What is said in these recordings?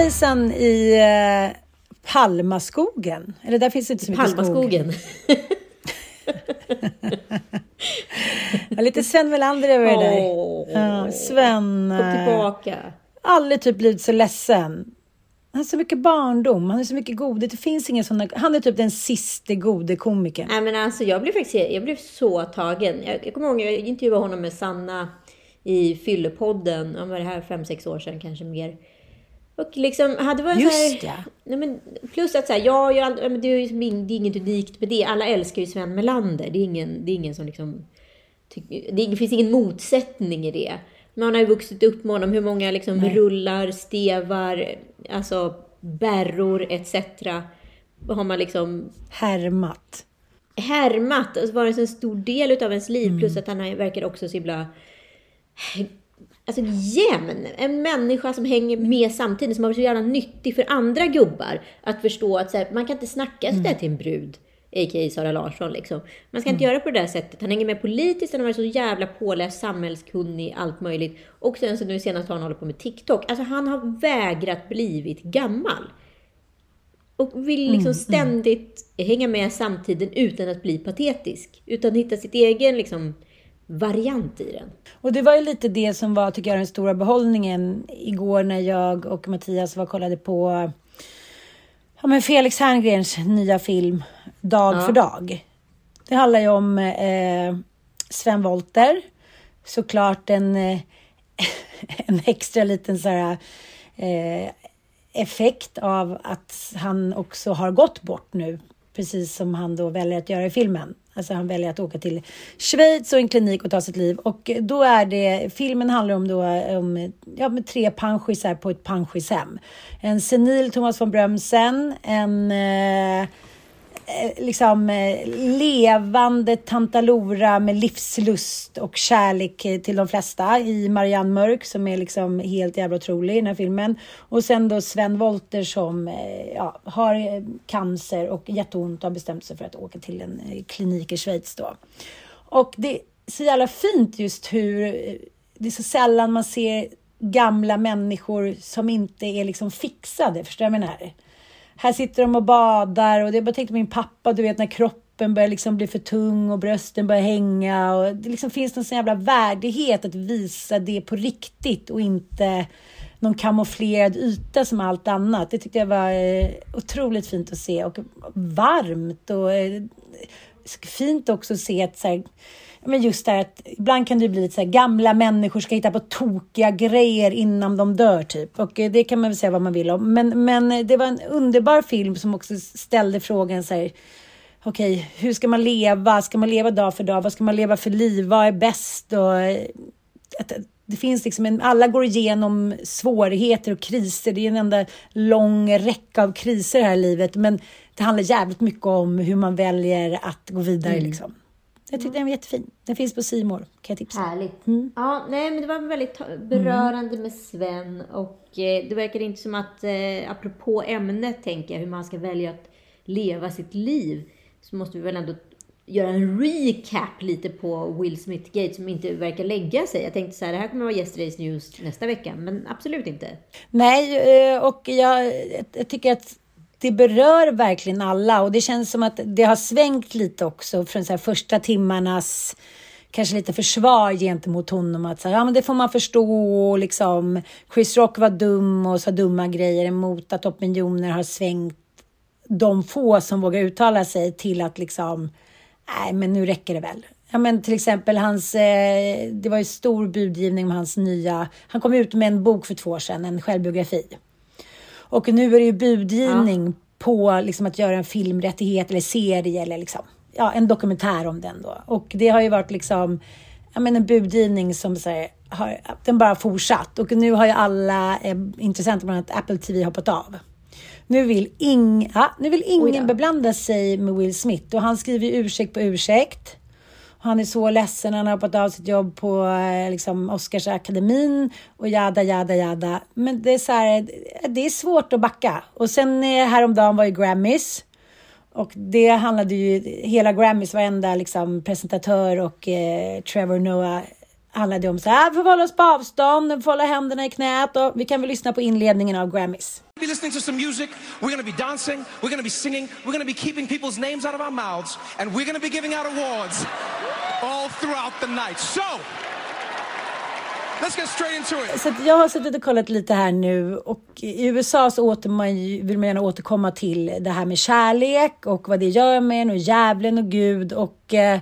Svejsan i eh, Palmaskogen. Eller där finns det inte så mycket Palmaskogen. skog. Ja, lite Sven Melander över där. Åh, Ja, Sven. Kom eh, tillbaka. aldrig typ blivit så ledsen. Han har så mycket barndom, han har så mycket godhet. Det finns ingen sån. Han är typ den sista gode komikern. Nej, men alltså, jag blev faktiskt jag blev så tagen. Jag, jag kommer ihåg jag intervjuade honom med Sanna i Fyllepodden. Om var det här fem sex år sedan, kanske mer. Och liksom, hade varit Just så här, ja. Men plus att så här, jag, jag, ja, men det, är ju, det är inget unikt med det. Alla älskar ju Sven Melander. Det är ingen, det är ingen som liksom... Det, det finns ingen motsättning i det. Man har ju vuxit upp med honom. Hur många liksom rullar, stevar, alltså bärror etc. Har man liksom Härmat. härmat och varit en stor del utav ens liv. Mm. Plus att han verkar också så himla alltså, jämn. En människa som hänger med samtidigt, som har varit så jävla nyttig för andra gubbar. Att förstå att så här, man kan inte snacka Mm. sådär till en brud. A.k.a. Sara Larsson liksom. Man ska inte göra på det där sättet. Han hänger med politiskt, han har varit så jävla påläst, samhällskunnig, allt möjligt. Och sen så nu senast har han hållit på med TikTok. Alltså han har vägrat blivit gammal. Och vill liksom ständigt hänga med samtiden utan att bli patetisk. Utan hitta sitt egen liksom, variant i den. Och det var ju lite det som var, tycker jag, den stora behållningen igår när jag och Mattias var kollade på ja, men Felix Herngrens nya film Dag Ja. för dag. Det handlar ju om eh, Sven Wollter. Såklart en, eh, en extra liten så här, eh, effekt av att han också har gått bort nu. Precis som han då väljer att göra i filmen. Alltså han väljer att åka till Schweiz och en klinik och ta sitt liv. Och då är det, filmen handlar om då om ja, med tre panschisar på ett panschishem. En senil Thomas von Brömsen, en eh, Eh, liksom eh, levande Tantalora med livslust och kärlek eh, till de flesta i Marianne Mörk som är liksom helt jävla otrolig i den här filmen. Och sen då Sven Wollter som ja, har cancer och jätteont och har bestämt sig för att åka till en klinik i Schweiz då. Och det är så jävla fint just hur det är så sällan man ser gamla människor som inte är liksom fixade. Förstår du vad jag menar? Här sitter de och badar och det bara tänkte min pappa, du vet när kroppen börjar liksom bli för tung och brösten börjar hänga och det liksom finns någon sån jävla värdighet att visa det på riktigt och inte någon kamouflerad yta som allt annat. Det tyckte jag var eh, otroligt fint att se och varmt och eh, fint också att se att så här, men just det här att ibland kan det bli lite så här, gamla människor ska hitta på tokiga grejer innan de dör typ. Och eh, det kan man väl säga vad man vill om. Men, men eh, det var en underbar film som också ställde frågan så här, okej, hur ska man leva? Ska man leva dag för dag? Vad ska man leva för liv? Vad är bäst? Och, eh, att, det finns liksom en, alla går igenom svårigheter och kriser. Det är en enda lång räcka av kriser här i livet. Men det handlar jävligt mycket om hur man väljer att gå vidare. Liksom. Jag tyckte den var jättefin. Den finns på Simor kan jag tipsa. Härligt. Mm. Ja, nej, men det var väldigt berörande med Sven och eh, det verkar inte som att, eh, apropå ämnet, tänker jag, hur man ska välja att leva sitt liv, så måste vi väl ändå göra en recap lite på Will Smith-gate som inte verkar lägga sig. Jag tänkte så här, det här kommer vara Yesterday's News nästa vecka, men absolut inte. Nej, eh, och jag, jag tycker att det berör verkligen alla och det känns som att det har svängt lite också från så här första timmarnas kanske lite försvar gentemot honom. Att så här, ja, men det får man förstå. Och liksom, Chris Rock var dum och sa dumma grejer emot att opinioner har svängt de få som vågar uttala sig till att liksom, nej men nu räcker det väl. Ja men till exempel hans, eh, det var ju stor budgivning med hans nya, han kom ut med en bok för två år sedan, en självbiografi. Och nu är det ju budgivning på liksom att göra en filmrättighet eller serie eller liksom, ja, en dokumentär om den då. Och det har ju varit liksom, ja men en budgivning som så här, har, den bara fortsatt. Och nu har ju alla eh, intressenter, bland annat Apple TV, hoppat av. Nu vill, ing, ja, nu vill ingen beblanda sig med Will Smith och han skriver ursäkt på ursäkt. Han är så ledsen, han har hoppat av sitt jobb på eh, liksom, Oscarsakademin och jada, jada, jada. Men det är så här, det är svårt att backa. Och sen eh, häromdagen var ju Grammys. Och det handlade ju, hela Grammys, varenda liksom, presentatör och eh, Trevor Noah handlade om så här, ah, vi får hålla oss på avstånd, vi får hålla händerna i knät och vi kan väl lyssna på inledningen av Grammys be listening to some music, we're gonna be dancing, we're gonna be singing, we're gonna be keeping people's names out of our mouths, and we're gonna be giving out awards all throughout the night. So, let's get straight into it. Så jag har suttit och kollat lite här nu och i USA så åter man, vill man gärna återkomma till det här med kärlek och vad det gör med en och djävulen och Gud och eh,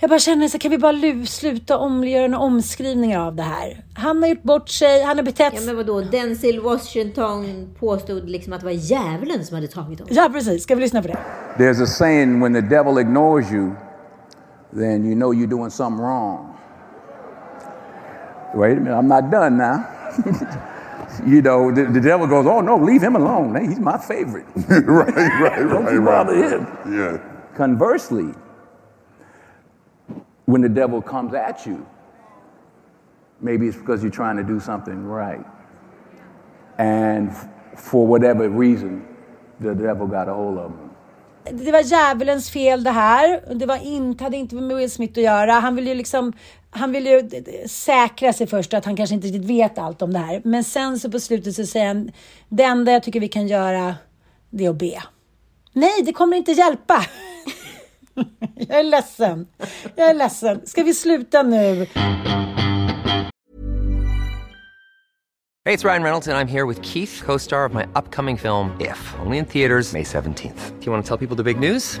jag bara känner så kan vi bara lu- sluta om, göra några omskrivningar av det här. Han har gjort bort sig, han har betett Ja men vadå, Denzel Washington påstod liksom att det var djävulen som hade tagit honom. Ja, precis. Ska vi lyssna på det? There's a saying when the devil ignores you, then you know you're doing something wrong. Wait a minute, I'm not done now. you know, the, the devil goes, Oh, no, leave him alone. Hey, he's my favorite. right, right, Don't right, you bother right. him. Yeah. Conversely, when the devil comes at you, maybe it's because you're trying to do something right. And for whatever reason, the devil got a hold of him. Det var djävulens fel det här. Det var inte, hade inte med Will Smith att göra. Han vill ju liksom han vill ju säkra sig först att han kanske inte riktigt vet allt om det här. Men sen så på slutet så säger han, det enda jag tycker vi kan göra, det är att be. Nej, det kommer inte hjälpa. jag är ledsen. Jag är ledsen. Ska vi sluta nu? Hej, det är Ryan Reynolds, och jag är här med Keith, co star of my upcoming film, If, only in theaters, May 17th. Do you want to tell people the big news?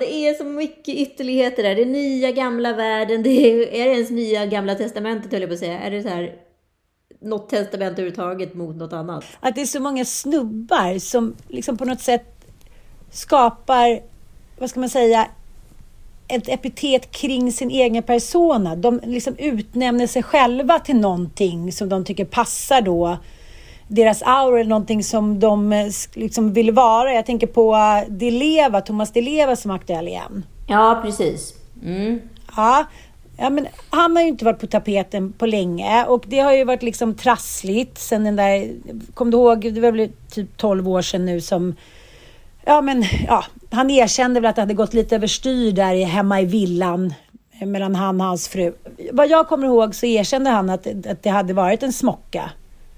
Det är så mycket ytterligheter där. Det är nya gamla världen. Det är, är det ens nya gamla testamentet höll jag på att säga. Är det så här något testament överhuvudtaget mot något annat? Att det är så många snubbar som liksom på något sätt skapar, vad ska man säga, ett epitet kring sin egen persona. De liksom utnämner sig själva till någonting som de tycker passar då deras aura eller någonting som de eh, liksom vill vara. Jag tänker på eh, Di Leva, Thomas Di Leva som är aktuell igen. Ja, precis. Mm. Ja, ja men han har ju inte varit på tapeten på länge och det har ju varit liksom trassligt sen den där, kom du ihåg, det var väl typ 12 år sedan nu som Ja men ja, han erkände väl att det hade gått lite överstyr där hemma i villan eh, mellan han och hans fru. Vad jag kommer ihåg så erkände han att, att det hade varit en smocka.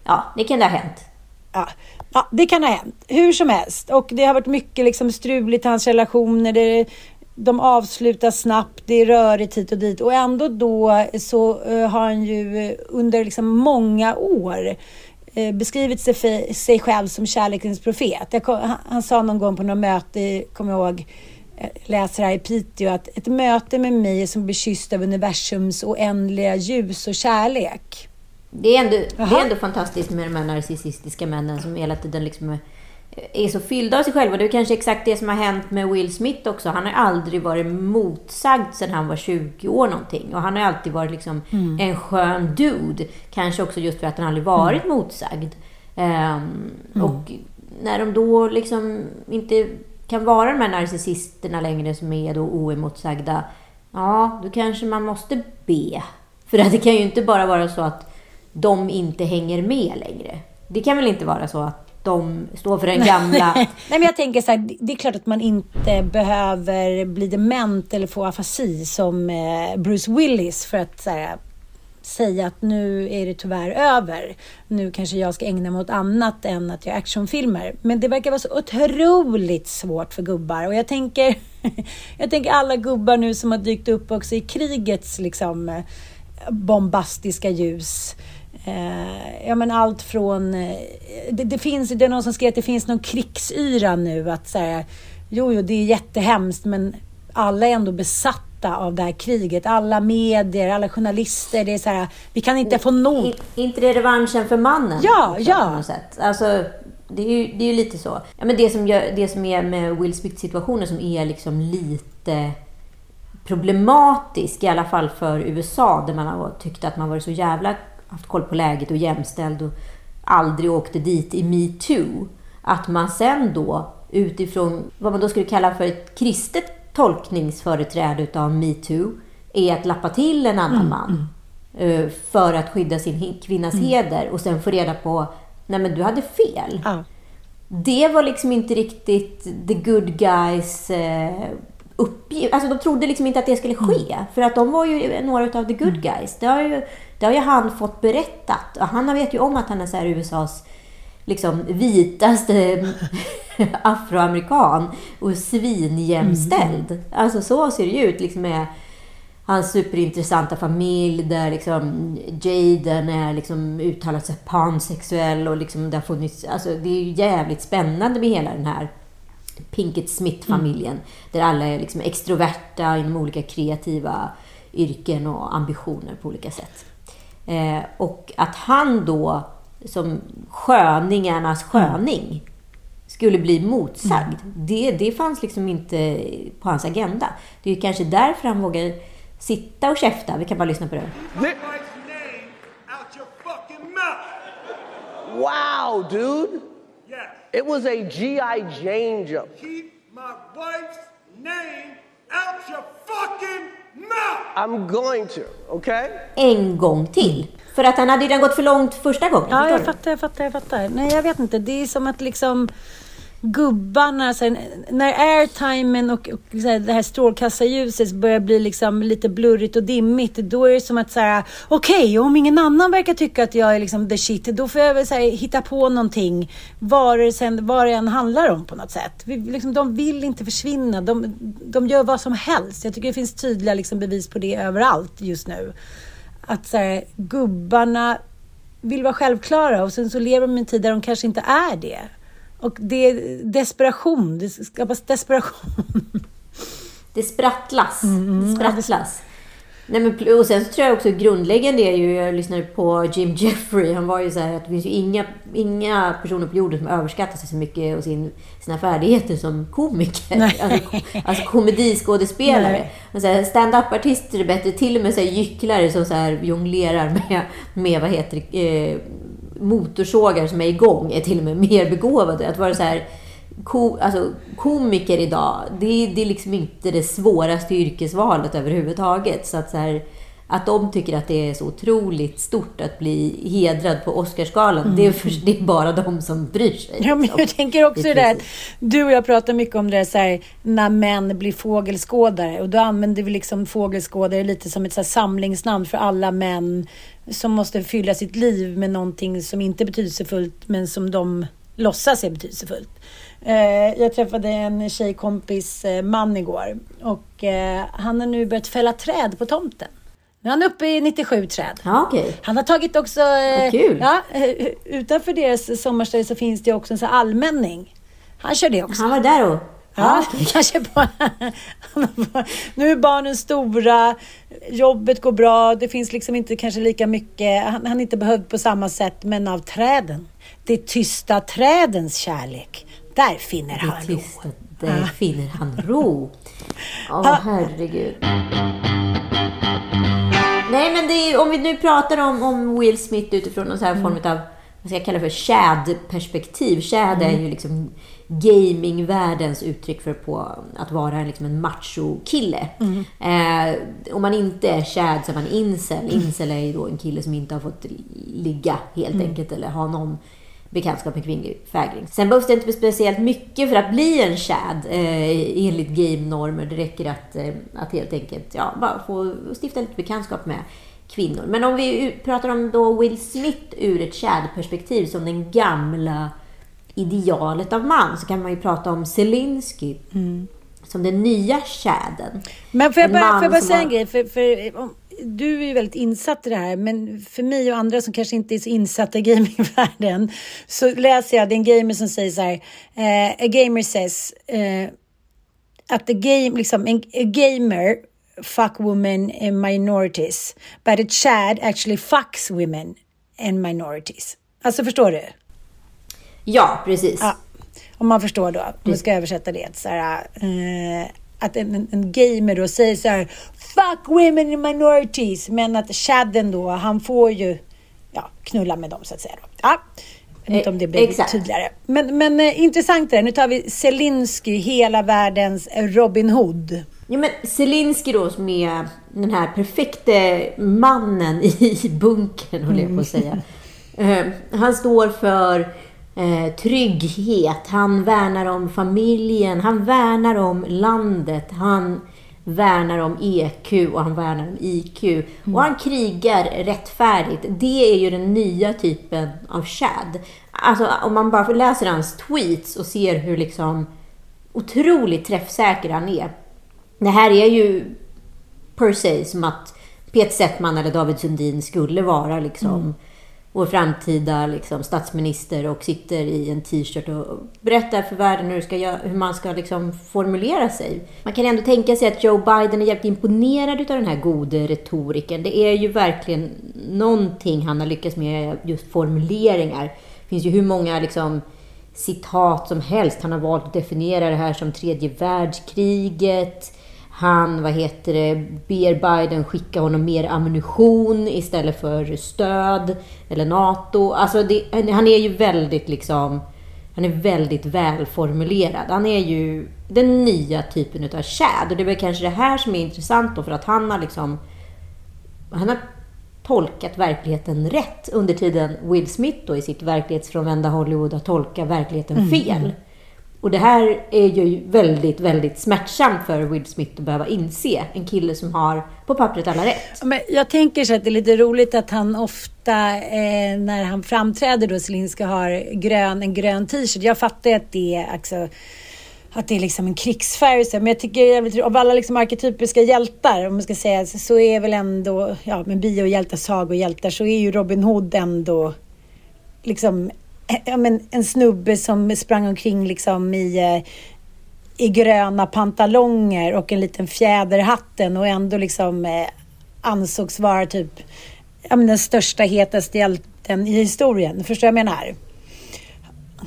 Ja, det kan ha hänt. Ja, ja, det kan ha hänt. Hur som helst. Och det har varit mycket liksom struligt i hans relationer. Det, de avslutas snabbt, det är rörigt hit och dit. Och ändå då så eh, har han ju eh, under liksom många år eh, beskrivit sig, för, sig själv som kärlekens profet. Jag han, han sa någon gång på något möte, kommer jag ihåg, läser här i Piteå, att ett möte med mig är som bekysst av universums oändliga ljus och kärlek. Det är, ändå, det är ändå fantastiskt med de här narcissistiska männen som hela tiden liksom är, är så fyllda av sig själva. Det är kanske exakt det som har hänt med Will Smith också. Han har aldrig varit motsagd sedan han var 20 år någonting. Och han har alltid varit liksom en skön dude. Kanske också just för att han aldrig varit motsagd. Ehm, Och när de då liksom inte kan vara de här narcissisterna längre som är då oemotsagda. Ja, då kanske man måste be. För att det kan ju inte bara vara så att de inte hänger med längre. Det kan väl inte vara så att de står för den gamla... Nej, men jag tänker så här, det är klart att man inte behöver bli dement eller få afasi som eh, Bruce Willis för att så här, säga att nu är det tyvärr över. Nu kanske jag ska ägna mig åt annat än att göra actionfilmer. Men det verkar vara så otroligt svårt för gubbar och jag tänker, jag tänker alla gubbar nu som har dykt upp också i krigets liksom eh, bombastiska ljus. Eh, ja, men allt från... Eh, det, det, finns, det är någon som skrev att det finns någon krigsyra nu. Att säga, jo, jo, det är jättehemskt, men alla är ändå besatta av det här kriget. Alla medier, alla journalister. Det är så här, vi kan inte få nog. inte det revanschen för mannen? Ja, också, ja. På något sätt. Alltså, det är ju, det är ju lite så. Ja, men det, som gör, det som är med Will Smith-situationen som är liksom lite problematisk, i alla fall för USA, där man har tyckt att man varit så jävla haft koll på läget och jämställd och aldrig åkte dit i metoo. Att man sen då utifrån vad man då skulle kalla för ett kristet tolkningsföreträde utav metoo är att lappa till en annan mm, man mm. för att skydda sin kvinnas mm. heder och sen få reda på nej men du hade fel. Ja. Det var liksom inte riktigt the good guys eh, uppgift. Alltså de trodde liksom inte att det skulle ske. Mm. För att de var ju några av the good mm. guys. Det har ju, det har ju han fått berättat. Och han vet ju om att han är så USAs liksom vitaste afroamerikan och svinjämställd. Mm. Alltså så ser det ju ut liksom med hans superintressanta familj där liksom Jaden är liksom uttalat sig pansexuell och liksom det har funnits, alltså det är ju jävligt spännande med hela den här Pinkett Smith-familjen. Mm. Där alla är liksom extroverta inom olika kreativa yrken och ambitioner på olika sätt. Eh, och att han då, som sköningarnas sköning, skulle bli motsagd. Mm. Det, det fanns liksom inte på hans agenda. Det är kanske därför han vågar sitta och käfta. Vi kan bara lyssna på det. Wow, dude! Yes. It was a G.I. Jane jump. Keep my wife's name out your fucking mouth! I'm going to, okay? En gång till. För att han hade redan gått för långt första gången. Ja, jag fattar, jag fattar, jag fattar. Nej, jag vet inte. Det är som att liksom gubbarna, så här, när airtimen och, och så här, det här strålkastarljuset börjar bli liksom lite blurrigt och dimmigt, då är det som att så okej, okay, om ingen annan verkar tycka att jag är liksom the shit, då får jag väl så här, hitta på någonting, vad det, sen, vad det än handlar om på något sätt. Vi, liksom, de vill inte försvinna, de, de gör vad som helst. Jag tycker det finns tydliga liksom, bevis på det överallt just nu. Att så här, gubbarna vill vara självklara och sen så lever de i en tid där de kanske inte är det. Och det är desperation. Det skapas desperation. Det sprattlas. Mm, det sprattlas. Nej, men, och sen så tror jag också grundläggande är ju, jag lyssnade på Jim Jeffrey, han var ju så här att det finns ju inga, inga personer på jorden som överskattar sig så mycket och sin, sina färdigheter som komiker. Nej. Alltså, alltså komediskådespelare. Stand-up-artister är bättre, till och med så här gycklare som så här jonglerar med, med vad heter eh, motorsågar som är igång är till och med mer begåvade. Att vara så här, ko, alltså, komiker idag, det, det är liksom inte det svåraste yrkesvalet överhuvudtaget. Så att, så här, att de tycker att det är så otroligt stort att bli hedrad på Oscarsgalan, mm. det, är för, det är bara de som bryr sig. Ja, men jag liksom. tänker också det, där du och jag pratar mycket om det så här, när män blir fågelskådare. Och då använder vi liksom fågelskådare lite som ett så samlingsnamn för alla män som måste fylla sitt liv med någonting som inte är betydelsefullt, men som de låtsas är betydelsefullt. Eh, jag träffade en tjejkompis eh, man igår och eh, han har nu börjat fälla träd på tomten. Nu är han uppe i 97 träd. Ja, okay. Han har tagit också... Vad kul. Ja, utanför deras sommarställe så finns det också en sån allmänning. Han kör det också. Han var där och Ja, kanske på, nu är barnen stora, jobbet går bra, det finns liksom inte kanske lika mycket, han, han är inte behövd på samma sätt, men av träden. Det tysta trädens kärlek, där finner han tysta, ro. Där ja. finner han ro. Åh, oh, herregud. Nej, men är, om vi nu pratar om, om Will Smith utifrån någon så här mm. form av vad ska jag kalla för Chad-perspektiv. Chad mm. är ju liksom gamingvärldens uttryck för på att vara liksom en macho-kille. Mm. Eh, om man inte är Chad så är man incel. Incel är ju då en kille som inte har fått ligga helt mm. enkelt eller ha någon bekantskap med kvinnlig fägring. Sen behövs det inte speciellt mycket för att bli en Chad eh, enligt game-normer. Det räcker att, eh, att helt enkelt ja, bara få stifta lite bekantskap med kvinnor. Men om vi pratar om då Will Smith ur ett Chad-perspektiv som den gamla idealet av man så kan man ju prata om Zelensky. Mm. som den nya tjäden. Men får jag bara, får jag bara säga har- en grej? För, för, om, du är ju väldigt insatt i det här, men för mig och andra som kanske inte är så insatta i gamingvärlden så läser jag, det är en gamer som säger så här, eh, a gamer says eh, att the game, liksom, en, a gamer fuck women and minorities, but a chad actually fucks women and minorities. Alltså förstår du? Ja, precis. Ja, om man förstår då, om man ska översätta det. Så här, eh, att en, en, en gamer då säger så här, fuck women and minorities, men att Chadden då, han får ju ja, knulla med dem så att säga. Då. Ja, jag vet inte om det blir Exakt. tydligare. Men, men eh, intressant det där. Nu tar vi Zelensky, hela världens Robin Hood. Ja, men Zelensky då som är den här perfekta mannen i bunkern, håller jag på att säga. Eh, han står för eh, trygghet, han värnar om familjen, han värnar om landet, han värnar om EQ och han värnar om IQ. Och han krigar rättfärdigt. Det är ju den nya typen av Chad. Alltså om man bara läser hans tweets och ser hur liksom otroligt träffsäker han är. Det här är ju per se som att Peter Settman eller David Sundin skulle vara liksom vår framtida liksom, statsminister och sitter i en t-shirt och berättar för världen hur, ska, hur man ska liksom, formulera sig. Man kan ändå tänka sig att Joe Biden är jävligt imponerad av den här gode retoriken. Det är ju verkligen någonting han har lyckats med, just formuleringar. Det finns ju hur många liksom, citat som helst. Han har valt att definiera det här som tredje världskriget. Han, vad heter det, ber Biden skicka honom mer ammunition istället för stöd. Eller NATO. Alltså det, han är ju väldigt liksom... Han är väldigt välformulerad. Han är ju den nya typen utav Chad. Och det är väl kanske det här som är intressant då, för att han har liksom... Han har tolkat verkligheten rätt under tiden Will Smith då i sitt verklighetsfrånvända Hollywood har tolkat verkligheten fel. Och det här är ju väldigt, väldigt smärtsamt för Will Smith att behöva inse. En kille som har på pappret alla rätt. Men jag tänker så att det är lite roligt att han ofta eh, när han framträder då Zelinska har grön, en grön t-shirt. Jag fattar ju att det är alltså, att det är liksom en krigsfärg men jag tycker jävligt- av alla liksom arketypiska hjältar, om man ska säga, så- är väl ändå, ja men biohjältar, sagohjältar, så är ju Robin Hood ändå liksom ja, men en snubbe som sprang omkring liksom i, eh, i gröna pantalonger och en liten fjäder i hatten och ändå liksom eh, ansågs vara typ ja, men den största, hetaste hjälten i historien. Förstår du vad jag menar?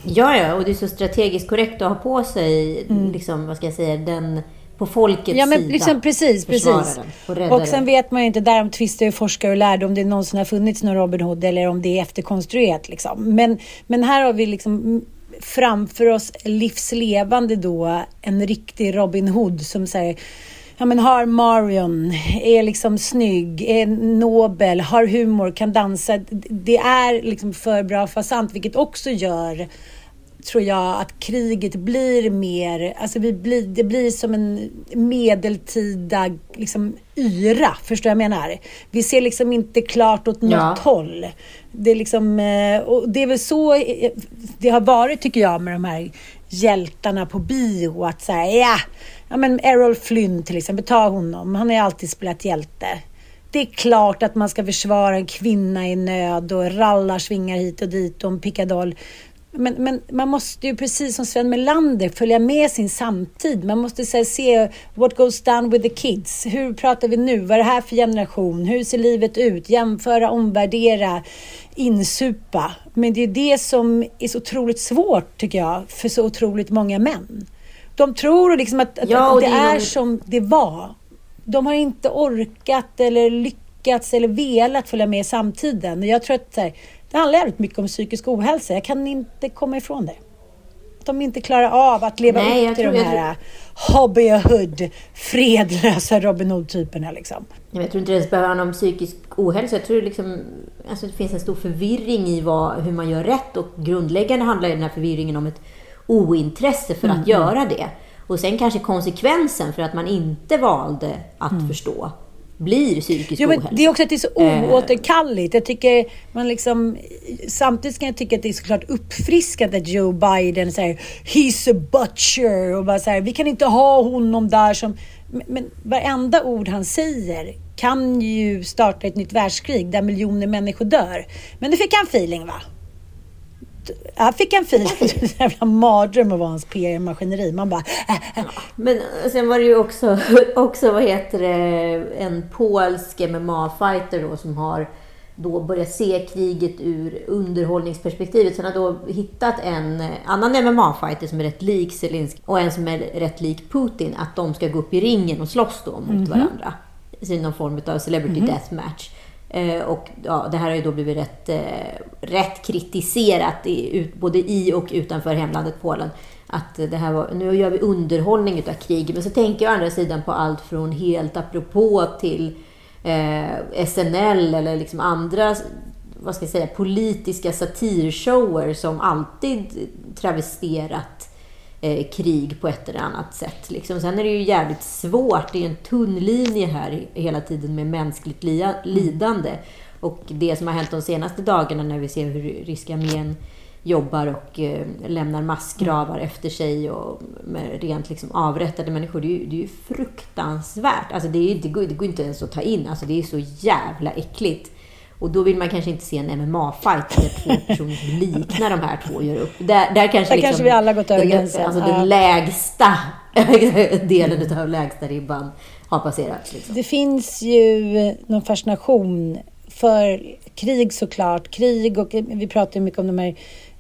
Ja, ja, och det är så strategiskt korrekt att ha på sig, liksom, vad ska jag säga, den på folkets Ja, men sida. liksom, precis, Försvara precis. den och Och sen vet man ju inte, där tvistar ju forskare och lärde om det någonsin har funnits någon Robin Hood eller om det är efterkonstruerat. Liksom. Men, men här har vi liksom framför oss livslevande då en riktig Robin Hood som säger Ja men har Marion, är liksom snygg, är nobel, har humor, kan dansa. Det är liksom för bra för sant, vilket också gör tror jag att kriget blir mer, alltså vi blir, det blir som en medeltida liksom yra, förstår jag menar? Vi ser liksom inte klart åt något Ja. håll. Det är liksom, eh, och det är väl så eh, det har varit tycker jag med de här hjältarna på bio, att säga ja, ja men Errol Flynn till exempel, ta honom, han har ju alltid spelat hjälte. Det är klart att man ska försvara en kvinna i nöd och rallar svingar hit och dit och en pickadoll. Men, men man måste ju precis som Sven Melander följa med sin samtid. Man måste här, se what goes down with the kids. Hur pratar vi nu? Vad är det här för generation? Hur ser livet ut? Jämföra, omvärdera, insupa. Men det är det som är så otroligt svårt tycker jag för så otroligt många män. De tror liksom att, att, Ja, att det, det är som det var. De har inte orkat eller lyckats eller velat följa med samtiden. Och Jag tror att så här, det handlar jävligt mycket om psykisk ohälsa. Jag kan inte komma ifrån det. Att de inte klarar av att leva Nej, upp till tror- de här hobby och hood, fredlösa Robin Hood-typerna liksom. Jag tror inte det ens behöver handla om psykisk ohälsa. Jag tror liksom, alltså det finns en stor förvirring i vad, hur man gör rätt. Och grundläggande handlar den här förvirringen om ett ointresse för Mm, att göra det. Och sen kanske konsekvensen för att man inte valde att Mm. förstå. Blir psykisk Jo, ohälsa. det är också att det är så Eh. oåterkalleligt. Jag tycker man liksom... Samtidigt kan jag tycka att det är såklart uppfriskande att Joe Biden säger “He's a butcher” och bara så här, vi kan inte ha honom där som... Men, men varenda ord han säger kan ju starta ett nytt världskrig där miljoner människor dör. Men det fick han feeling va? Han fick en en jävla mardröm att vara hans PR-maskineri. Man bara... Äh, äh. Men sen var det ju också, också vad heter det, en polsk MMA-fighter då som har då börjat se kriget ur underhållningsperspektivet. Så han har då hittat en annan MMA-fighter som är rätt lik Zelensky och en som är rätt lik Putin. Att de ska gå upp i ringen och slåss då mot varandra. I någon form av celebrity death match. Eh, Eh, och ja, det här har ju då blivit rätt, eh, rätt kritiserat i, ut, både i och utanför hemlandet Polen. Att det här var, nu gör vi underhållning utav krig. Men så tänker jag å andra sidan på allt från helt apropå till eh, SNL eller liksom andra vad ska jag säga, politiska satirshower som alltid travesterat krig på ett eller annat sätt. Liksom. Sen är det ju jävligt svårt. Det är en tunn linje här hela tiden med mänskligt li- lidande. Och det som har hänt de senaste dagarna när vi ser hur ryska armén jobbar och eh, lämnar massgravar efter sig och med rent liksom avrättade människor. Det är ju, det är ju fruktansvärt. Alltså det, är, det, går, det går inte ens att ta in. Alltså det är så jävla äckligt. Och då vill man kanske inte se en MMA-fight där två personer som liknar de här två gör upp. Där, där kanske, Där kanske vi alla gått över den, gränsen. Alltså Ja. den lägsta delen av lägsta ribban har passerat. Liksom. Det finns ju någon fascination för krig såklart. Krig och vi pratar ju mycket om de här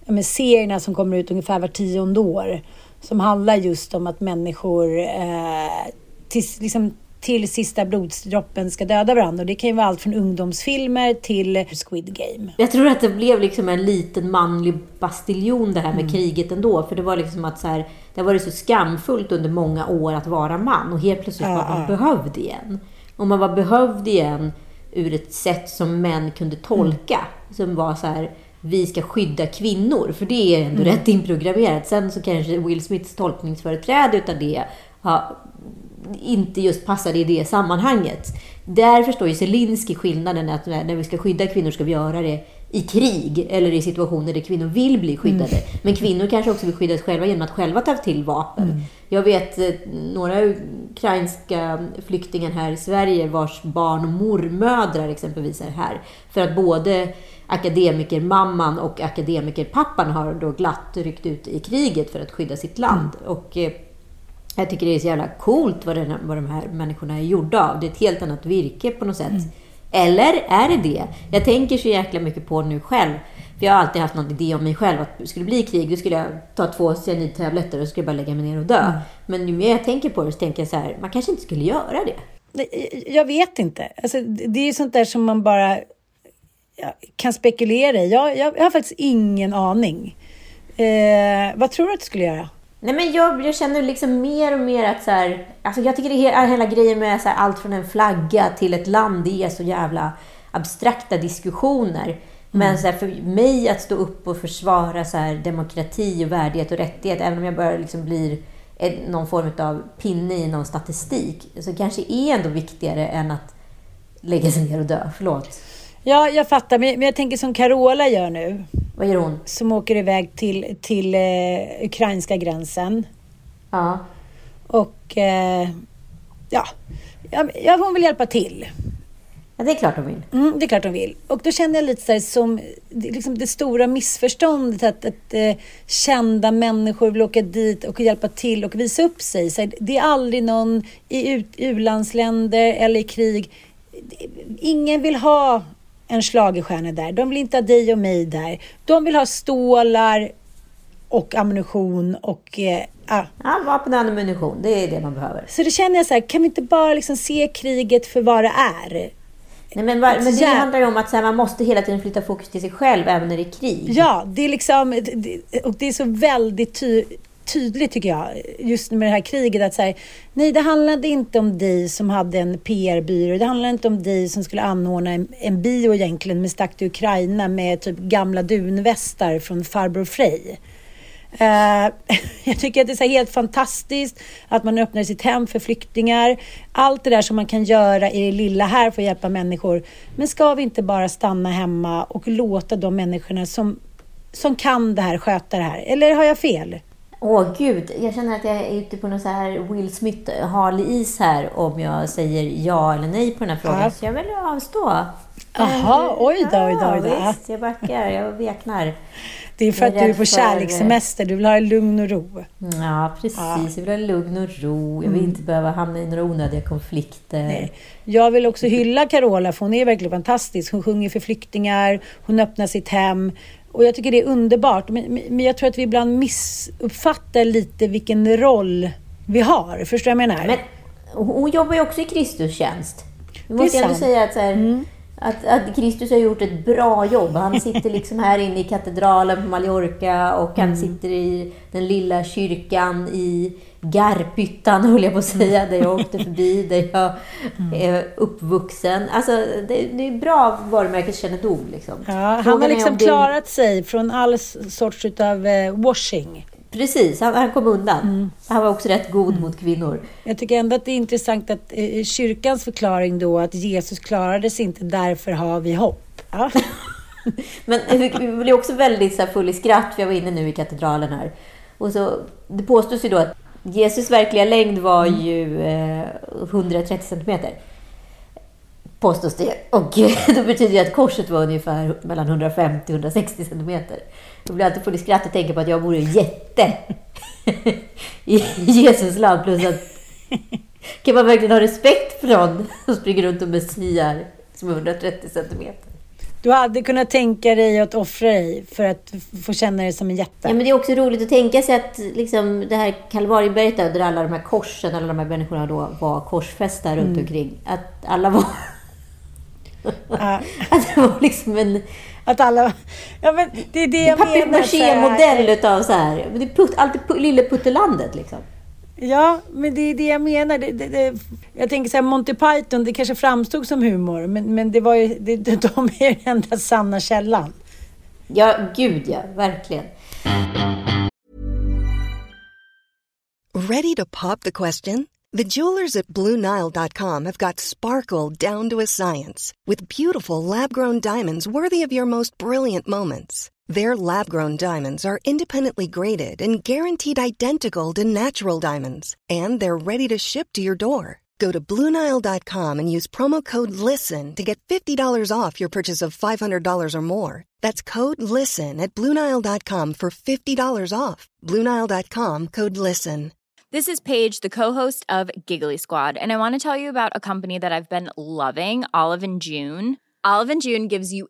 men serierna som kommer ut ungefär var tionde år. Som handlar just om att människor eh, till, liksom, till sista blodsdroppen ska döda varandra. Och det kan ju vara allt från ungdomsfilmer till Squid Game. Jag tror att det blev liksom en liten manlig bastiljon det här med kriget ändå. För det var liksom att så här, det har varit så skamfullt under många år att vara man. Och helt plötsligt var man behövd igen. Och man var behövd igen ur ett sätt som män kunde tolka. Som var så här, vi ska skydda kvinnor. För det är ändå rätt inprogrammerat. Sen så kanske Will Smiths tolkningsföreträde utav det har inte just passade i det sammanhanget. Där förstår ju Zelensky skillnaden att när vi ska skydda kvinnor ska vi göra det i krig eller i situationer där kvinnor vill bli skyddade. Men kvinnor kanske också vill skyddas själva genom att själva ta till vapen. Jag vet eh, några ukrainska flyktingar här i Sverige vars barn och mormödrar exempelvis är här. För att både akademikermamman och akademikerpappan har då glatt ryckt ut i kriget för att skydda sitt land. Och eh, jag tycker det är så jävla coolt vad, den, vad de här människorna är gjorda av. Det är ett helt annat virke på något sätt. Eller är det det? Jag tänker så jäkla mycket på nu själv. För jag har alltid haft någon idé om mig själv. Att skulle det bli krig, då skulle jag ta två cyanidtabletter och skulle bara lägga mig ner och dö. Men ju mer jag tänker på det så tänker jag så här, man kanske inte skulle göra det. Jag vet inte. Alltså, det är ju sånt där som man bara kan spekulera i. Jag, jag, jag har faktiskt ingen aning. Eh, vad tror du att du skulle göra? Nej men jag, jag känner liksom mer och mer att så här, alltså jag tycker det är hela grejen med så här, allt från en flagga till ett land, det är så jävla abstrakta diskussioner. Men så här, för mig att stå upp och försvara så här, demokrati och värdighet och rättighet, även om jag bara liksom blir en, någon form av pinne i någon statistik, så kanske är ändå viktigare än att lägga sig ner och dö. Förlåt. Ja, jag fattar. Men jag tänker som Carola gör nu. Vad gör hon? Som åker iväg till, till eh, ukrainska gränsen. Ja. Och eh, ja, ja, hon vill hjälpa till. ja, det är klart hon vill. Mm, det är klart de vill. Och då kände jag lite så här som det- liksom det stora missförståndet att, att eh, kända människor vill åka dit och hjälpa till och visa upp sig. Så här, det är aldrig någon i u-landsländer eller i krig. Ingen vill ha en schlagerstjärna där. De vill inte ha dig och mig där. De vill ha stålar och ammunition och eh, ah, Ja, vapen och ammunition, det är det man behöver. så det känner jag så här, kan vi inte bara liksom se kriget för vad det är? Nej, men, var, men det handlar ju om att här, man måste hela tiden flytta fokus till sig själv även när det är krig. Ja, det är liksom, det- och det är så väldigt ty, tydligt tycker jag, just med det här kriget att säga, nej det handlade inte om dig som hade en PR-byrå, det handlade inte om dig som skulle anordna en, en bio egentligen med Stack till Ukraina med typ gamla dunvästar från farbror Frej. Uh, eh, jag tycker att det är så här helt fantastiskt att man öppnar sitt hem för flyktingar. Allt det där som man kan göra i det lilla här för att hjälpa människor. Men ska vi inte bara stanna hemma och låta de människorna som, som kan det här sköta det här? Eller har jag fel? Åh gud, jag känner att jag är ute på någon så här Will Smith hal is här om jag säger ja eller nej på den här frågan. Ja. Så jag att avstå. Jaha, oj då, oj då, oj då. Ja, visst, jag backar, jag veknar. Det är för att är du är på för- kärlekssemester. Du vill ha lugn och ro. Ja, precis. Jag vill ha lugn och ro. Jag vill inte behöva hamna i några onödiga konflikter. Mm. Nej. Jag vill också hylla Carola, för hon är verkligen fantastisk. Hon sjunger för flyktingar, hon öppnar sitt hem. Och jag tycker det är underbart. Men, men jag tror att vi ibland missuppfattar lite vilken roll vi har. Förstår du vad jag menar? Men hon jobbar ju också i Kristus tjänst. Vi måste ändå. Mm. säga att, så här, att, att Kristus har gjort ett bra jobb. Han sitter liksom här inne i katedralen på Mallorca och han Mm. sitter i den lilla kyrkan i Garphyttan, höll jag på att säga, där jag åkte förbi, där jag Mm. är uppvuxen. Alltså, det, det är bra varumärkeskännedom. Liksom. ja, han har liksom det- klarat sig från all sorts av eh, washing. Precis, han, han kom undan. Mm. Han var också rätt god mot kvinnor. Jag tycker ändå att det är intressant att eh, kyrkans förklaring då att Jesus klarade sig inte, därför har vi hopp. Ja. Men vi blev också väldigt så här full i skratt, för jag var inne nu i katedralen här. Och så, det påstås ju då att Jesus verkliga längd var ju eh, 130 centimeter. Påstås det. Och då betyder det att korset var ungefär mellan 150 och 160 centimeter. Jag blir alltid full i skratt och tänker på att jag vore jätte i Jesus land. Plus att kan man verkligen ha respekt för någon som springer runt och messiar som är 130 centimeter? Du hade kunnat tänka dig att offra dig för att få känna dig som en jätte. Ja, men det är också roligt att tänka sig att liksom, det här Kalvarieberget där, alla de här korsen, alla de här människorna då var korsfästa runt Mm. omkring. Att alla var... Ja. att det var liksom en Att alla... Ja, men det är det jag menar. papier-maché-modell utav så här... Det är pu- lille puttelandet liksom. Ja, men det är det jag menar. Det, det, det, jag tänker så här, Monty Python, det kanske framstod som humor, men, men det var ju, det, de är den enda sanna källan. Ja, gud ja. Verkligen. Ready to pop the question? The jewelers at BlueNile.com have got sparkle down to a science with beautiful lab grown diamonds worthy of your most brilliant moments. Their lab grown diamonds are independently graded and guaranteed identical to natural diamonds, and they're ready to ship to your door. Go to BlueNile.com and use promo code LISTEN to get $50 off your purchase of $500 or more. That's code LISTEN at BlueNile.com for $50 off. BlueNile.com code LISTEN. This is Paige, the co-host of Giggly Squad, and I want to tell you about a company that I've been loving, Olive and June. Olive and June gives you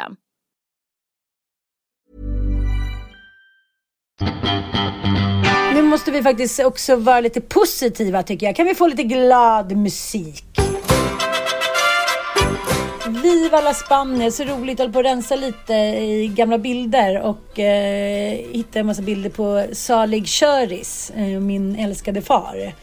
Nu måste vi faktiskt också vara lite positiva tycker jag. Kan vi få lite glad musik? Viva la Spania, så roligt. Jag höll på att rensa lite i gamla bilder och eh, hittade en massa bilder på salig Köris, eh, min älskade far.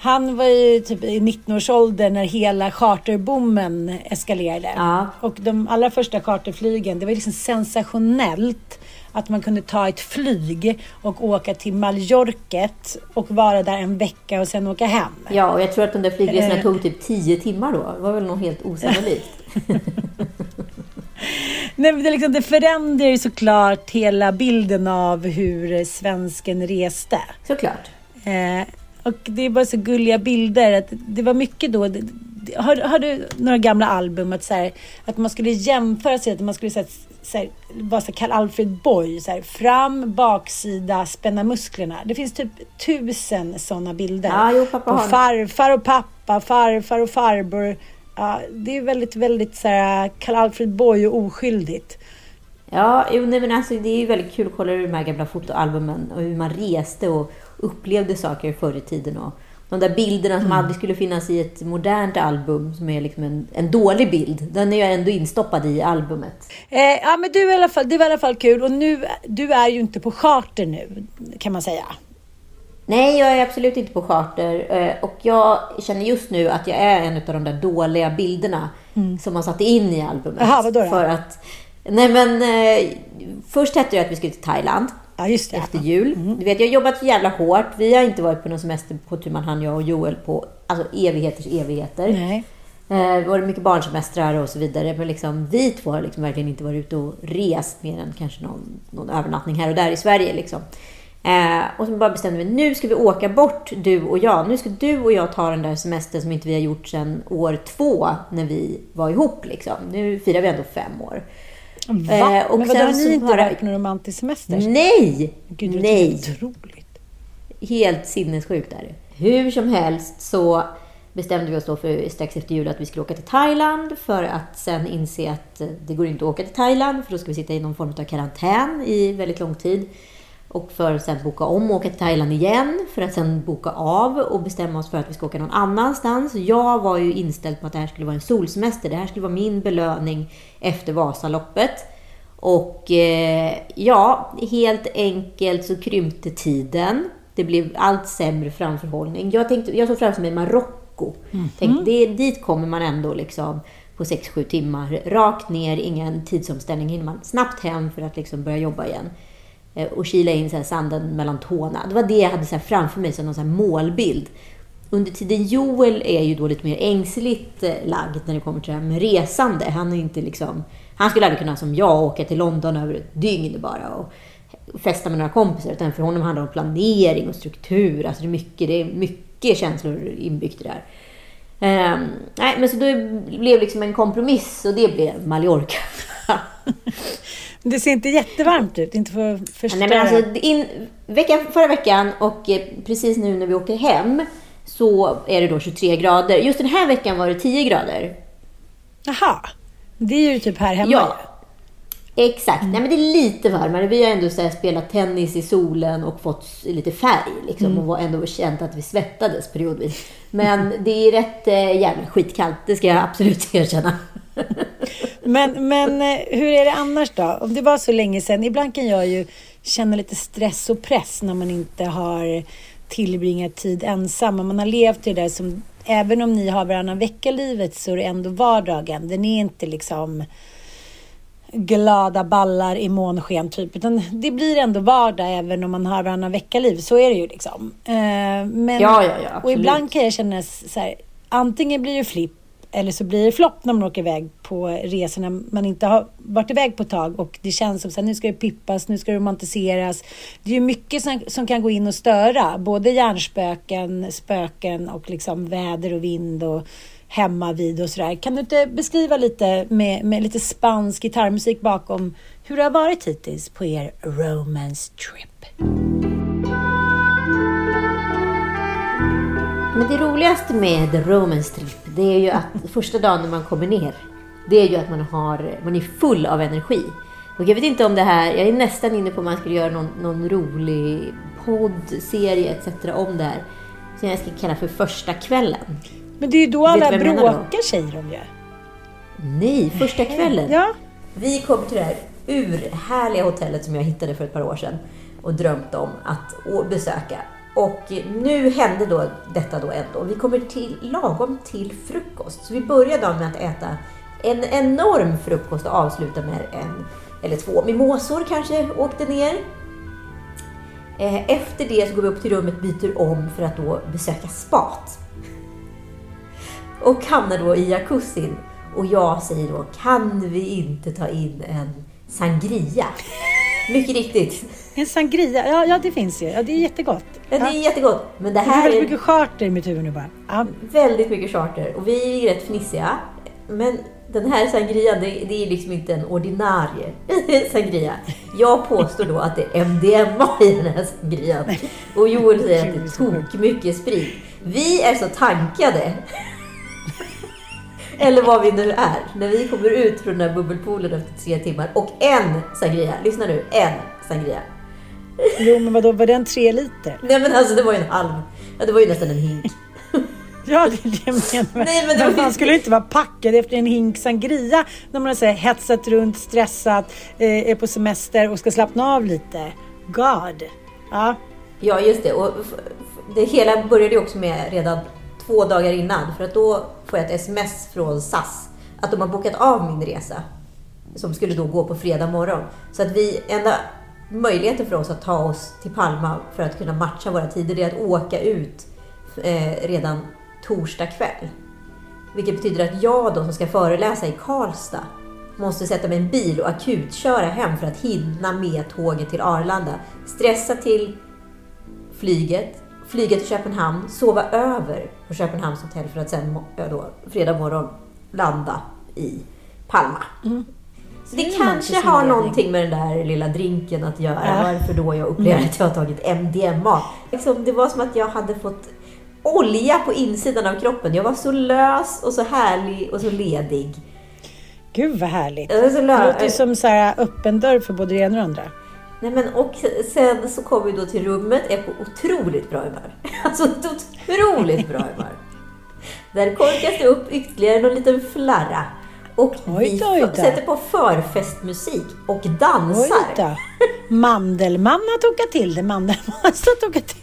Han var ju typ i 19-årsåldern när hela charterboomen eskalerade. Ja. Och de allra första charterflygen, det var liksom sensationellt att man kunde ta ett flyg och åka till Mallorquet och vara där en vecka och sen åka hem. Ja, och jag tror att de där flygresorna Eh. tog typ 10 timmar då. Det var väl något helt osannolikt. Nej, det, liksom, det förändrar ju såklart hela bilden av hur svensken reste. Såklart. Eh, och det är bara så gulliga bilder. Att det var mycket då. det- Har, har du några gamla album att, så här, att man skulle jämföra sig, att man skulle så här, så här, vara så Karl Alfred Boy, så här, fram, baksida, spänna musklerna. Det finns typ tusen sådana bilder. Ja, jo, pappa På farfar och pappa, farfar och farbror. Ja, det är väldigt, väldigt så här Karl-Alfred Boy och oskyldigt. Ja, jo, nej, men alltså, det är ju väldigt kul att kolla de här gamla fotoalbumen och hur man reste och upplevde saker förr i tiden. Och de där bilderna som Mm. aldrig skulle finnas i ett modernt album, som är liksom en, en dålig bild, den är ju ändå instoppad i albumet. Eh, ja, men du, i alla fall, det var i alla fall kul. Och nu, du är ju inte på charter nu, kan man säga. Nej, jag är absolut inte på charter. eh, Och jag känner just nu att jag är en av de där dåliga bilderna som man satte in i albumet. Mm. Jaha, vadå då? För att... Nej, men eh, först hette det att vi skulle till Thailand. Ja, just det. Efter jul. Du vet, jag har jobbat jävla hårt. Vi har inte varit på någon semester på tu man hand, jag och Joel, på alltså, evigheters evigheter. Nej. Eh, det var mycket barnsemestrar och så vidare. Men liksom, vi två har liksom verkligen inte varit ute och rest mer än kanske någon, någon övernattning här och där i Sverige. Liksom. Eh, och så bara bestämde vi, nu ska vi åka bort du och jag. Nu ska du och jag ta den där semestern som inte vi har gjort sedan år två när vi var ihop. Liksom. Nu firar vi ändå fem år. Va? Eh, och men vadå, har ni inte bara- varit på någon romantisk semester? Nej! Gud, det Nej! är otroligt. Helt sinnessjukt är det. Hur som helst så bestämde vi oss då för strax efter jul att vi skulle åka till Thailand för att sen inse att eh, det går inte att åka till Thailand för då ska vi sitta i någon form av karantän i väldigt lång tid. Och för att sen boka om och åka till Thailand igen för att sen boka av och bestämma oss för att vi ska åka någon annanstans. Jag var ju inställd på att det här skulle vara en solsemester. Det här skulle vara min belöning efter Vasaloppet. Och eh, ja, helt enkelt så krympte tiden. Det blev allt sämre framförhållning. Jag, tänkte, jag såg framför mig Marocko. Tänkte, det, dit kommer man ändå liksom på 6-7 timmar. Rakt ner, ingen tidsomställning. Hinner man snabbt hem för att liksom börja jobba igen. Eh, och kila in så här sanden mellan tårna. Det var det jag hade så här framför mig som någon så här målbild. Under tiden Joel är ju då lite mer ängsligt eh, lagd när det kommer till det här med resande. Han är inte liksom... Han skulle aldrig kunna som jag åka till London över ett dygn bara och festa med några kompisar. Utan för honom handlar det om planering och struktur. Alltså det är mycket, det är mycket känslor inbyggt i det här. Um, nej, men så då blev liksom en kompromiss och det blev Mallorca. Det ser inte jättevarmt ut, inte för att förstöra. Nej, men alltså, in, veckan, förra veckan och eh, precis nu när vi åker hem så är det då 23 grader. Just den här veckan var det 10 grader. Jaha, det är ju typ här hemma Ja. Exakt. Nej, men det är lite varmare. Vi har ändå så spelat tennis i solen och fått lite färg. Liksom, Mm. Och var ändå känt att vi svettades periodvis. Men det är rätt eh, jävla skitkallt. Det ska jag absolut erkänna. Men, men eh, hur är det annars då? Om det var så länge sedan. Ibland kan jag ju känna lite stress och press när man inte har tillbringat tid ensam. Man har levt i det där som, även om ni har varannan vecka-livet så är det ändå vardagen. Den är inte liksom glada ballar i månsken typ. Utan det blir ändå vardag även om man har varannan vecka-liv. Så är det ju liksom. Eh, men, Ja, ja, ja, och absolut. ibland kan jag känna så här, antingen blir det flipp eller så blir det flopp när man åker iväg på resor när man inte har varit iväg på ett tag och det känns som att nu ska det pippas, nu ska det romantiseras. Det är ju mycket som, som kan gå in och störa, både hjärnspöken, spöken och liksom väder och vind och hemma vid och sådär. Kan du inte beskriva lite med, med lite spansk gitarrmusik bakom hur det har varit hittills på er romance trip? Men det roligaste med Romance Trip, det är ju att första dagen när man kommer ner, det är ju att man, har, man är full av energi. Och jag vet inte om det här, jag är nästan inne på om man skulle göra någon, någon rolig poddserie etc. om det här. Som jag ska kalla för första kvällen. Men det är ju då alla bråkar säger de ju. Nej, första kvällen. Ja. Vi kom till det här urhärliga hotellet som jag hittade för ett par år sedan och drömt om att besöka. Och nu hände då detta då ändå. Vi kommer till lagom till frukost. Så vi börjar dagen med att äta en enorm frukost och avsluta med en eller två mimosor kanske åkte ner. Eh, efter det så går vi upp till rummet, byter om för att då besöka spat. Och hamnar då i jacuzzin. Och jag säger då, kan vi inte ta in en sangria? Mycket riktigt. En sangria, ja, ja det finns ju. Ja, det är jättegott. Ja, det är jättegott. Men det Det här här är är mycket charter i mitt huvud nu bara. Ja. väldigt mycket charter. Och vi är rätt fnissiga. Men den här sangrian, det, det är liksom inte en ordinarie sangria. Jag påstår då att det är MDMA i den här sangrian. Och Joel säger att det tok mycket sprit. Vi är så tankade. Eller vad vi nu är. När vi kommer ut från den här bubbelpoolen efter tre timmar och en sangria. Lyssna nu, en sangria. Jo, men vadå, var den tre liter? Nej men alltså det var ju en halv. Ja, det var ju nästan en hink. Ja, det är det jag menar. Nej, men det var- man skulle inte vara packad efter en hink sangria när man har så här, hetsat runt, stressat, eh, är på semester och ska slappna av lite. God. Ja, Ja, just det. Och det hela började ju också med redan två dagar innan. För att då får jag ett sms från SAS att de har bokat av min resa. Som skulle då gå på fredag morgon. Så att vi, enda möjligheten för oss att ta oss till Palma för att kunna matcha våra tider, det är att åka ut eh, redan torsdag kväll. Vilket betyder att jag då som ska föreläsa i Karlstad måste sätta mig i en bil och akutköra hem för att hinna med tåget till Arlanda. Stressa till flyget, flyga till Köpenhamn, sova över på Köpenhamns hotell för att sen då, fredag morgon landa i Palma. Mm det kanske har någonting med den där lilla drinken att göra. Ja. Varför då jag upplever att jag har tagit MDMA. Liksom, det var som att jag hade fått olja på insidan av kroppen. Jag var så lös och så härlig och så ledig. gud vad härligt. Det låter ju som så här öppen dörr för både det ena och det andra. Nej, men och sen så kom vi då till rummet, är på otroligt bra humör. Alltså otroligt bra humör. Där korkas det upp ytterligare någon liten flarra. Och Oj vi då, oj då. sätter på förfestmusik och Oj dansar. då. Mandelmann har tokat till det. Mandelmann har tokat till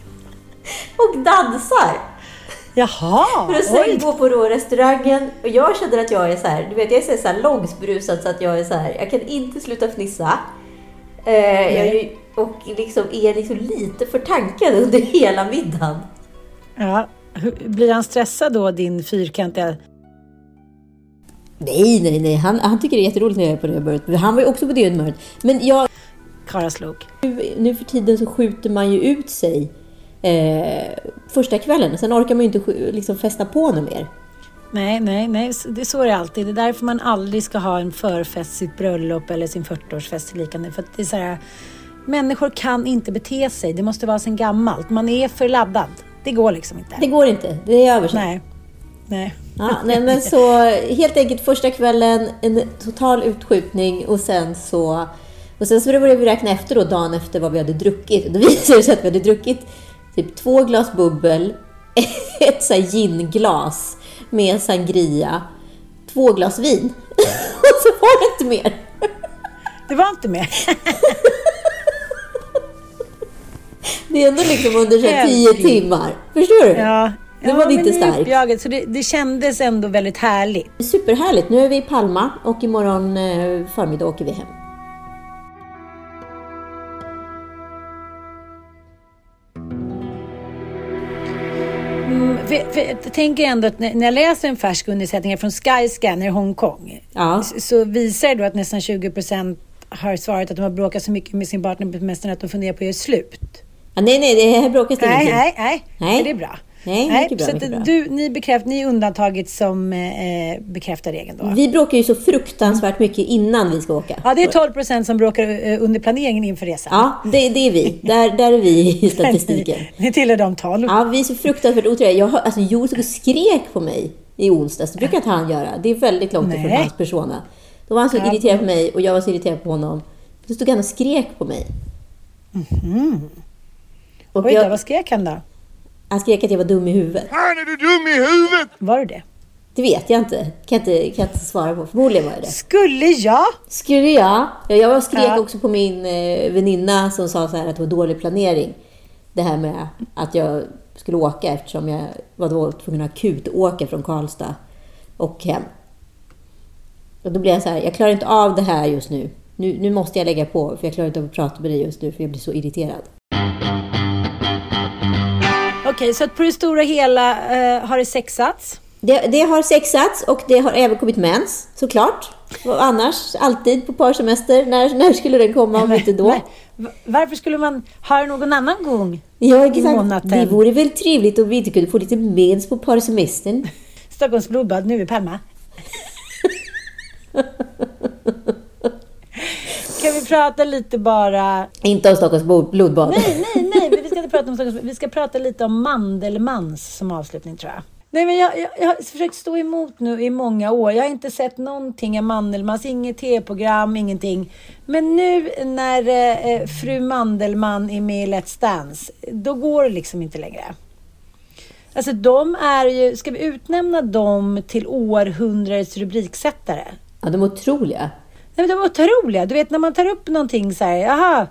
Och dansar! Jaha, För att sen oj. gå på då restaurangen. Och jag känner att jag är så här, du vet jag är så här långsberusad så att jag är så här, jag kan inte sluta fnissa. Eh, och liksom är liksom lite för tankad under hela middagen. Ja. Blir han stressad då, din fyrkantiga... Nej, nej, nej. Han, han tycker det är jätteroligt när jag är på det humöret. Han var ju också på det humöret. Men jag, Karaslok? nu, nu för tiden så skjuter man ju ut sig eh, första kvällen. Sen orkar man ju inte liksom festa på något mer. Nej, nej, nej. Det är så är det alltid. Det är därför man aldrig ska ha en förfest, sitt bröllop eller sin 40-årsfest eller liknande. För det är så här, människor kan inte bete sig. Det måste vara sen gammalt. Man är för laddad. Det går liksom inte. Det går inte. Det är över. Nej. Nej. Ja, nej, men så helt enkelt första kvällen, en total utskjutning och sen så... Och sen så började vi räkna efter då, dagen efter vad vi hade druckit. Då visade det sig att vi hade druckit typ två glas bubbel, ett så här ginglas med sangria, två glas vin. Och så var det inte mer. Det var inte med. Det är ändå liksom under så här tio Herregud. timmar. Förstår du? Ja. Det var ja, lite starkt. uppjagat, så det, det kändes ändå väldigt härligt. Superhärligt. Nu är vi i Palma och imorgon eh, förmiddag åker vi hem. Mm, för, för jag tänker ändå att när jag läser en färsk undersökning från Skyscanner i Hongkong Ja. så visar det då att nästan 20 procent har svarat att de har bråkat så mycket med sin partner på semestern att de funderar på att göra slut. Ja, nej, nej, det här bråkas det Nej, ingenting. nej, nej, Nej. Det är bra. Nej, mycket bra, så mycket bra. Du, ni, bekräft, ni är undantaget som eh, bekräftar regeln då? Vi bråkar ju så fruktansvärt mycket innan vi ska åka. Ja, det är 12 procent som bråkar eh, under planeringen inför resan. Ja, det, det är vi. Där, där är vi i statistiken. Ni tillhör de 12. Ja, vi är så fruktansvärt otrevliga. Jag alltså, Joel och skrek på mig i onsdags. Det brukar inte han göra. Det är väldigt långt ifrån Nej. hans persona. Då var han så Ja. irriterad på mig och jag var så irriterad på honom. Då stod han och skrek på mig. Och Oj då, jag, vad skrek han då? Han skrek att jag var dum i huvudet. Han är du dum i huvudet? Var du det? Det vet jag inte. Kan inte, kan inte svara på. Förmodligen var jag det. Skulle jag? Skulle jag? Ja, jag skrek Ja. också på min eh, väninna som sa så här att det var dålig planering. Det här med att jag skulle åka eftersom jag var då tvungen att akut åka från Karlstad och hem. Och då blev jag så här, jag klarar inte av det här just nu. Nu, nu måste jag lägga på, för jag klarar inte av att prata med dig just nu, för jag blir så irriterad. Okej, så på det stora hela eh, har det sexats. Det, det har sexats och det har även kommit mens, såklart. Och annars, alltid på parsemester. När, när skulle den komma om inte då? Varför skulle man ha det någon annan gång? Ja, exakt. månaden? Det vore väl trevligt om vi inte kunde få lite mens på parsemestern. Stockholms blodbad nu i Palma. Kan vi prata lite bara... Inte om Stockholms blodbad. Nej, nej, ska inte prata om Stockholms Vi ska prata lite om Mandelmans som avslutning tror jag. Nej, men jag, jag, jag har försökt stå emot nu i många år. Jag har inte sett någonting av Mandelmans, inget tv-program, ingenting. Men nu när eh, fru Mandelmann är med i Let's Dance, då går det liksom inte längre. Alltså de är ju, ska vi utnämna dem till århundradets rubriksättare? Ja, de är otroliga. Nej, men de är otroliga. Du vet när man tar upp någonting så här, aha,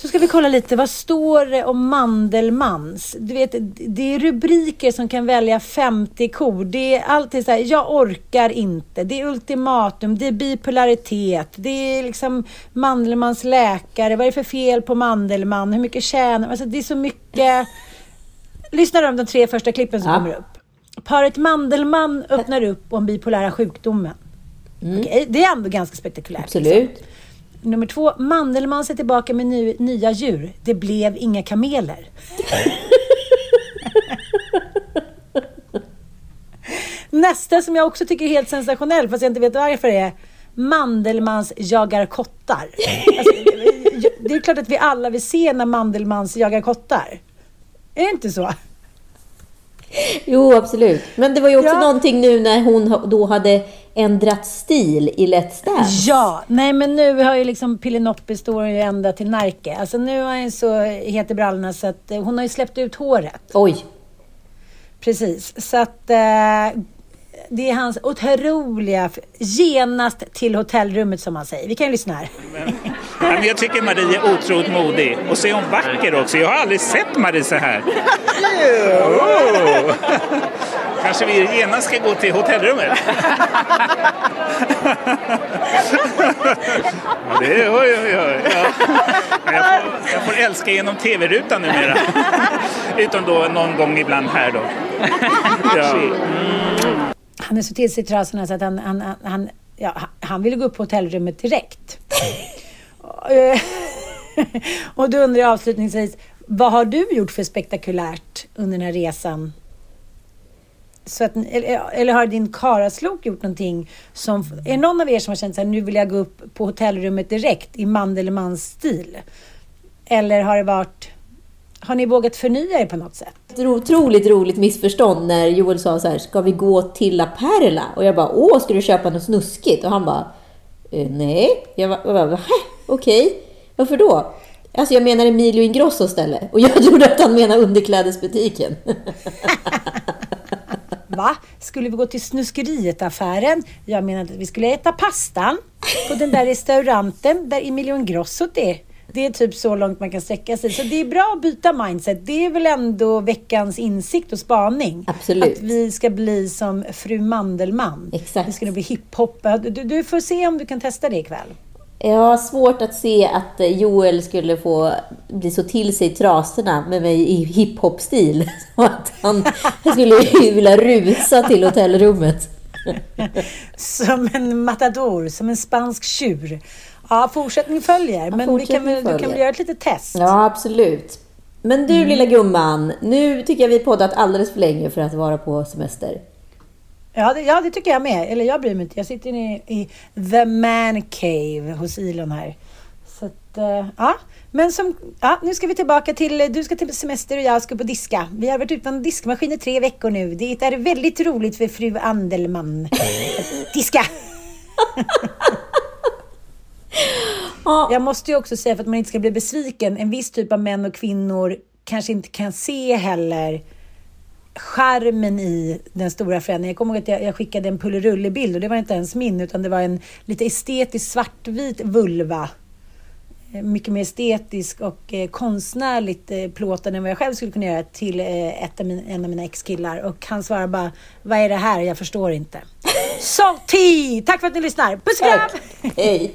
så ska vi kolla lite, vad står det om Mandelmans? Du vet, det är rubriker som kan välja 50 kor. Det är alltid så här, jag orkar inte. Det är ultimatum, det är bipolaritet, det är liksom Mandelmans läkare. Vad är det för fel på Mandelmann? Hur mycket tjänar Alltså det är så mycket. Lyssna om de tre första klippen som Ja. kommer upp. Paret Mandelmann öppnar upp om bipolära sjukdomen. Okej, det är ändå ganska spektakulärt. Absolut. Nummer två, Mandelmann är tillbaka med ny, nya djur. Det blev inga kameler. Nästa som jag också tycker är helt sensationell, fast jag inte vet varför, är Mandelmans jagar kottar. Alltså, det är klart att vi alla vill se när Mandelmans jagar kottar. Är det inte så? Jo, absolut. Men det var ju också Ja. någonting nu när hon då hade ändrat stil i Let's Dance. Ja, nej men nu har ju liksom Pillinoppi står ju ända till Närke. Alltså nu är han så het i brallorna så att eh, hon har ju släppt ut håret. Oj. Precis, så att eh, det är hans otroliga genast till hotellrummet som man säger. Vi kan ju lyssna här. Men Jag tycker Marie är otroligt modig. Och så är hon vacker också. Jag har aldrig sett Marie så här. Oh. Kanske vi genast ska gå till hotellrummet? Ja, det är, oj, oj, oj. Ja. Jag, får, jag får älska genom tv-rutan numera. Utom då någon gång ibland här då. Ja. Han är så till sig i trasorna så att han, han, han, han, ja, han- ville gå upp på hotellrummet direkt. Och då undrar jag avslutningsvis, vad har du gjort för spektakulärt under den här resan? Så att, eller, eller har din karaslok gjort någonting som... Är det någon av er som har känt så här, nu vill jag gå upp på hotellrummet direkt i Mandelmans stil? Eller har det varit... Har ni vågat förnya er på något sätt? Ett otroligt roligt missförstånd när Joel sa så här, ska vi gå till La Perla? Och jag bara, åh, ska du köpa något snuskigt? Och han bara, eh, nej. Jag bara, bara "Hä? okej, varför då? Alltså jag menar Emilio Ingrosso ställe. Och jag trodde att han menade underklädesbutiken. Va? Skulle vi gå till snuskeriet-affären? Jag menade att vi skulle äta pastan på den där restauranten där Emilio Ingrosso är. Det är typ så långt man kan sträcka sig. Så det är bra att byta mindset. Det är väl ändå veckans insikt och spaning. Absolut. Att vi ska bli som fru Mandelmann. Exakt. Vi ska nog bli hiphop. Du, du får se om du kan testa det ikväll. Jag har svårt att se att eh, Joel skulle få bli så till sig i trasorna med mig i hiphop-stil. Så att han skulle vilja rusa till hotellrummet. Som en matador, som en spansk tjur. Ja, fortsättning följer. Men vi kan, fortsättning väl- du kan följer. väl göra ett litet test? Ja, absolut. Men du lilla gumman, nu tycker jag vi poddat alldeles för länge för att vara på semester. Ja det, ja, det tycker jag med. Eller jag bryr mig inte. Jag sitter i, i The Man Cave hos Elon här. Så att, eh, ja. Men som, ja, nu ska vi tillbaka till, du ska till semester och jag ska på diska. Vi har varit utan diskmaskin i tre veckor nu. Det är väldigt roligt för fru Andelman. att diska! Jag måste ju också säga, för att man inte ska bli besviken, en viss typ av män och kvinnor kanske inte kan se heller charmen i den stora förändringen. Jag kommer ihåg att jag, jag skickade en pullerullebild och det var inte ens min utan det var en lite estetisk svartvit vulva. Eh, Mycket mer estetisk och eh, konstnärligt eh, plåtad än vad jag själv skulle kunna göra till eh, ett av min, en av mina ex-killar. Och han svarar bara, vad är det här? Jag förstår inte. Salty! Tack för att ni lyssnar. Puss och kram! Hej!